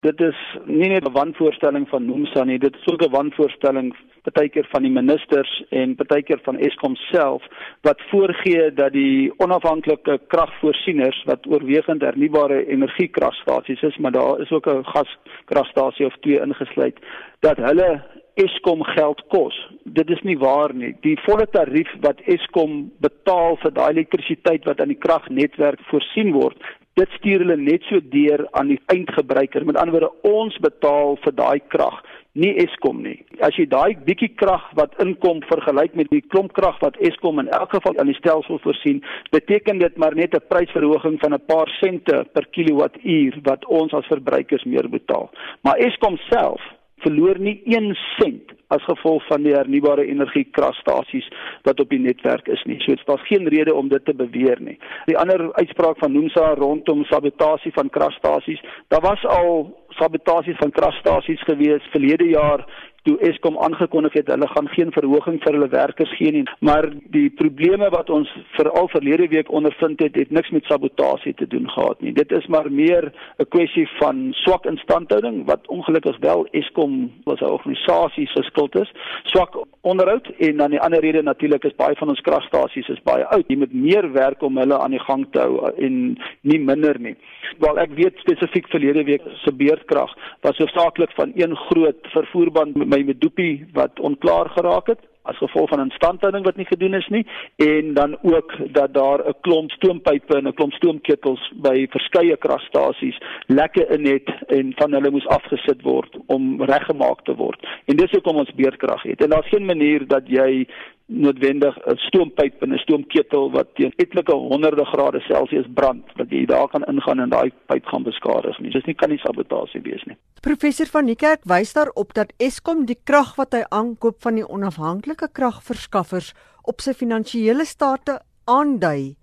Dit is nie net 'n wanvoorstelling van Nomsa nie, dit is ook 'n wanvoorstelling partykeer van die ministers en partykeer van Eskom self wat voorgee dat die onafhanklike kragvoorsieners wat oorwegend hernubare energiekragstasies is, maar daar is ook 'n gaskragstasie of twee ingesluit, dat hulle Eskom geld kos. Dit is nie waar nie. Die volle tarief wat Eskom betaal vir daai elektrisiteit wat aan die kragnetwerk voorsien word, dit stuur hulle net so deur aan die eindgebruiker. Met ander woorde, ons betaal vir daai krag nie Eskom nie. As jy daai bietjie krag wat inkom vergelyk met die klomp krag wat Eskom in elk geval aan die stelsel voorsien, beteken dit maar net 'n prysverhoging van 'n paar sente per kilowattuur wat ons as verbruikers meer betaal. Maar Eskom self verloor nie 1 sent as gevolg van die hernubare energie kragstasies wat op die netwerk is nie. So daar's geen rede om dit te beweer nie. Die ander uitspraak van Nomsa rondom sabotasie van kragstasies, daar was al sabotasies van kragstasies gewees verlede jaar toe Eskom aangekondig het hulle gaan geen verhoging vir hulle werkers gee nie. Maar die probleme wat ons veral verlede week ondervind het het niks met sabotasie te doen gehad nie. Dit is maar meer 'n kwessie van swak instandhouding wat ongelukkig wel Eskom was 'n organisasie se skuld is swak onderhoud en dan die ander rede natuurlik is baie van ons kragstasies is baie oud. Jy moet meer werk om hulle aan die gang te hou en nie minder nie. Wel ek weet spesifiek verlede week se beurtkrag was hoofsaaklik van een groot vervoerband my Medupi wat onklaar geraak het as gevolg van instandhouding wat nie gedoen is nie en dan ook dat daar 'n klomp stoompype en 'n klomp stoomketels by verskeie kragstasies lekke in het en van hulle moes afgesit word om reggemaak te word. En dis hoekom ons beurtkrag het. En daar's geen manier dat jy noodwendig 'n stoompyp en 'n stoomketel wat teen etlike honderde grade Celsius brand dat jy daar kan ingaan en daai pyp gaan beskadig nie. Dis nie kan nie sabotasie wees nie. Professor van Niekerk wys daarop dat Eskom die krag wat hy aankoop van die onafhanklike kragverskaffers op sy finansiële state aandui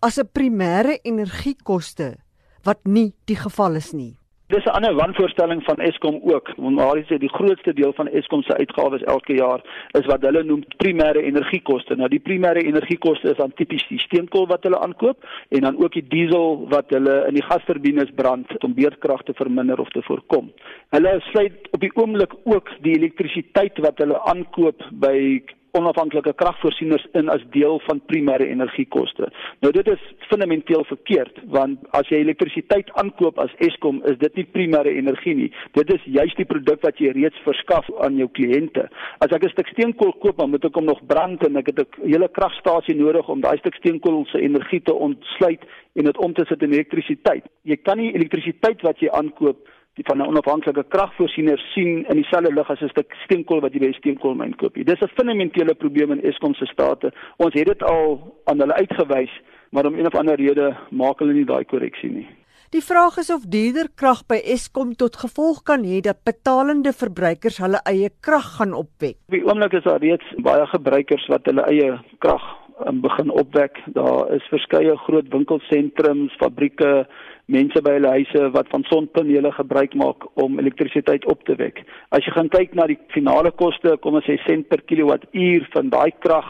as 'n primêre energiekoste wat nie die geval is nie. Dis 'n ander wanvoorstelling van Eskom ook. Maar hulle sê die grootste deel van Eskom se uitgawes elke jaar is wat hulle noem primêre energiekoste. Nou die primêre energiekoste is dan tipies die steenkool wat hulle aankoop en dan ook die diesel wat hulle in die gasturbines brand om beurtkrag te verminder of te voorkom. Hulle sluit op die oomblik ook die elektrisiteit wat hulle aankoop by onafhanklike kragvoorsieners in as deel van primêre energiekoste. Nou dit is fundamenteel verkeerd want as jy elektrisiteit aankoop as Eskom is dit nie primêre energie nie. Dit is juist die produk wat jy reeds verskaf aan jou kliënte. As ek 'n stuk steenkool koop, dan moet ek hom nog brand en ek het 'n hele kragstasie nodig om daai stuk steenkool se energie te ontsluit en dit om te sit in elektrisiteit. Jy kan nie elektrisiteit wat jy aankoop die van 'n onafhanklike kragvoorsiener sien in dieselfde lig as 'n stuk steenkool wat jy by 'n steenkoolmyn koop. Dis 'n fundamentele probleem in Eskom se state. Ons het dit al aan hulle uitgewys, maar om een of ander rede maak hulle nie daai korreksie nie. Die vraag is of duurder krag by Eskom tot gevolg kan hê dat betalende verbruikers hulle eie krag gaan opwek. Op die oomblik is daar reeds baie gebruikers wat hulle eie krag um, begin opwek. Daar is verskeie groot winkelsentrums, fabrieke, mense by hulle huise wat van sonpanele gebruik maak om elektrisiteit op te wek. As jy gaan kyk na die finale koste, kom ons sê sent per kilowattuur van daai krag,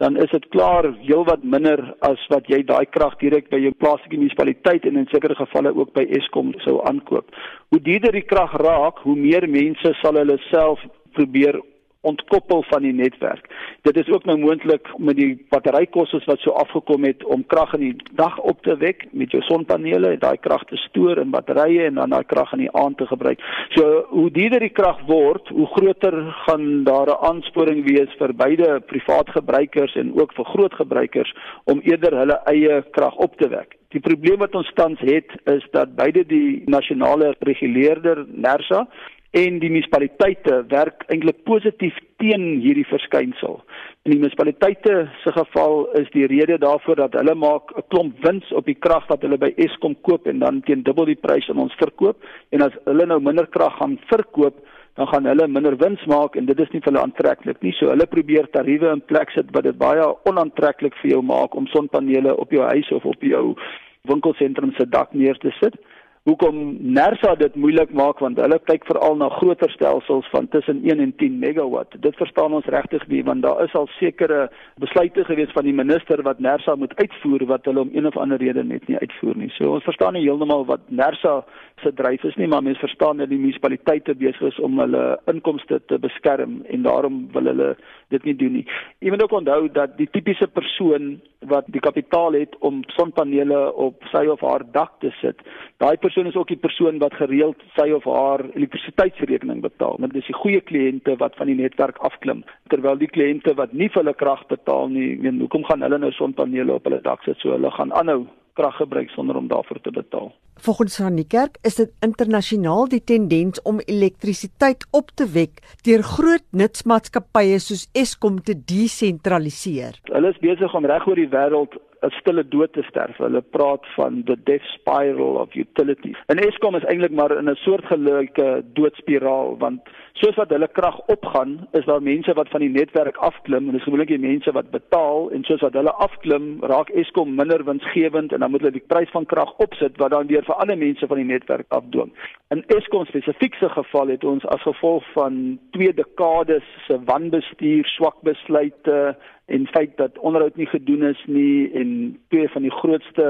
dan is dit klaar heelwat minder as wat jy daai krag direk by jou plaaslike munisipaliteit en in sekere gevalle ook by Eskom sou aankoop. Hoe duurder die krag raak, hoe meer mense sal hulle self probeer ontkoppel van die netwerk. Dit is ook nou moontlik met die batterykostes wat so afgekom het om krag in die dag op te wek met jou sonpanele en daai krag te stoor in batterye en dan daai krag in die aand te gebruik. So hoe duurder die krag word, hoe groter gaan daar 'n aansporing wees vir beide privaat gebruikers en ook vir groot gebruikers om eerder hulle eie krag op te wek. Die probleem wat ons tans het is dat beide die nasionale reguleerder NERSA en die munisipaliteite werk eintlik positief teen hierdie verskynsel. In die munisipaliteite se geval is die rede daarvoor dat hulle maak 'n klomp wins op die krag wat hulle by Eskom koop en dan teen dubbel die prys aan ons verkoop en as hulle nou minder krag gaan verkoop dan gaan hulle minder wins maak en dit is nie vir hulle aantreklik nie. So hulle probeer tariewe in plek sit wat dit baie onaantreklik vir jou maak om sonpanele op jou huis of op jou winkelsentrum se dak neer te sit. Hoekom Nersa dit moeilik maak want hulle kyk veral na groter stelsels van tussen 1 en 10 megawatt. Dit verstaan ons regtig nie want daar is al sekere besluite gewees van die minister wat Nersa moet uitvoer wat hulle om een of ander rede net nie uitvoer nie. So ons verstaan nie heeltemal wat Nersa se dryf is nie, maar mense verstaan dat die munisipaliteite besig is om hulle inkomste te beskerm en daarom wil hulle dit nie doen nie. Jy moet ook onthou dat die tipiese persoon wat die kapitaal het om sonpanele op sy of haar dak te sit, daai persoon is ook die persoon wat gereeld sy of haar elektrisiteitsrekening betaal. Dit is die goeie kliënte wat van die netwerk afklim, terwyl die kliënte wat nie vir hulle krag betaal nie, meen hoekom gaan hulle nou sonpanele op hulle dak sit so hulle gaan aanhou krag gebruik sonder om daarvoor te betaal. Volgens van die kerk is dit internasionaal die tendens om elektrisiteit op te wek deur groot nutsmaatskappye soos Eskom te desentraliseer. Hulle is besig om reg oor die wêreld 'n stille dood te sterf. Hulle praat van the death spiral of utilities. En Eskom is eintlik maar in 'n soortgelyke doodspiraal want soos wat hulle krag opgaan, is daar mense wat van die netwerk afklim en dis gewoonlik die mense wat betaal en soos wat hulle afklim, raak Eskom minder winsgewend en dan moet hulle die prys van krag opsit wat dan weer vir ander mense van die netwerk afdwing. In Eskom spesifiek se geval het ons as gevolg van twee dekades se wanbestuur, swak besluite en feit dat onderhoud nie gedoen is nie en twee van die grootste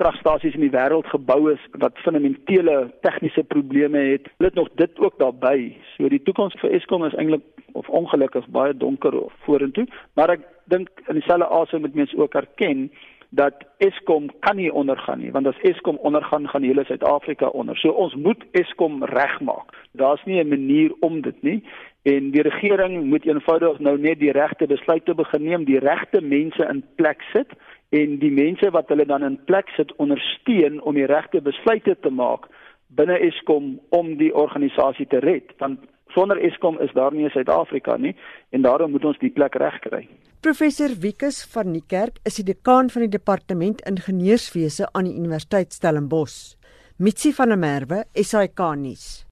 kragstasies in die wêreld gebou is wat fundamentele tegniese probleme het. Hulle het nog dit ook daarbey. So die toekoms vir Eskom is eintlik of ongelukkig baie donker vorentoe, maar ek dink in dieselfde asem moet mens ook erken dat Eskom kan nie ondergaan nie want as Eskom ondergaan gaan hele Suid-Afrika onder. So ons moet Eskom regmaak. Daar's nie 'n manier om dit nie en die regering moet eenvoudig nou net die regte besluite begin neem, die regte mense in plek sit en die mense wat hulle dan in plek sit ondersteun om die regte besluite te maak binne Eskom om die organisasie te red. Want sonder Eskom is daar nie 'n Suid-Afrika nie en daarom moet ons die plek regkry. Professor Wikus van die Kerk is die dekaan van die departement ingenieurswese aan die Universiteit Stellenbosch. Mitsi van der Merwe, SAK nuus.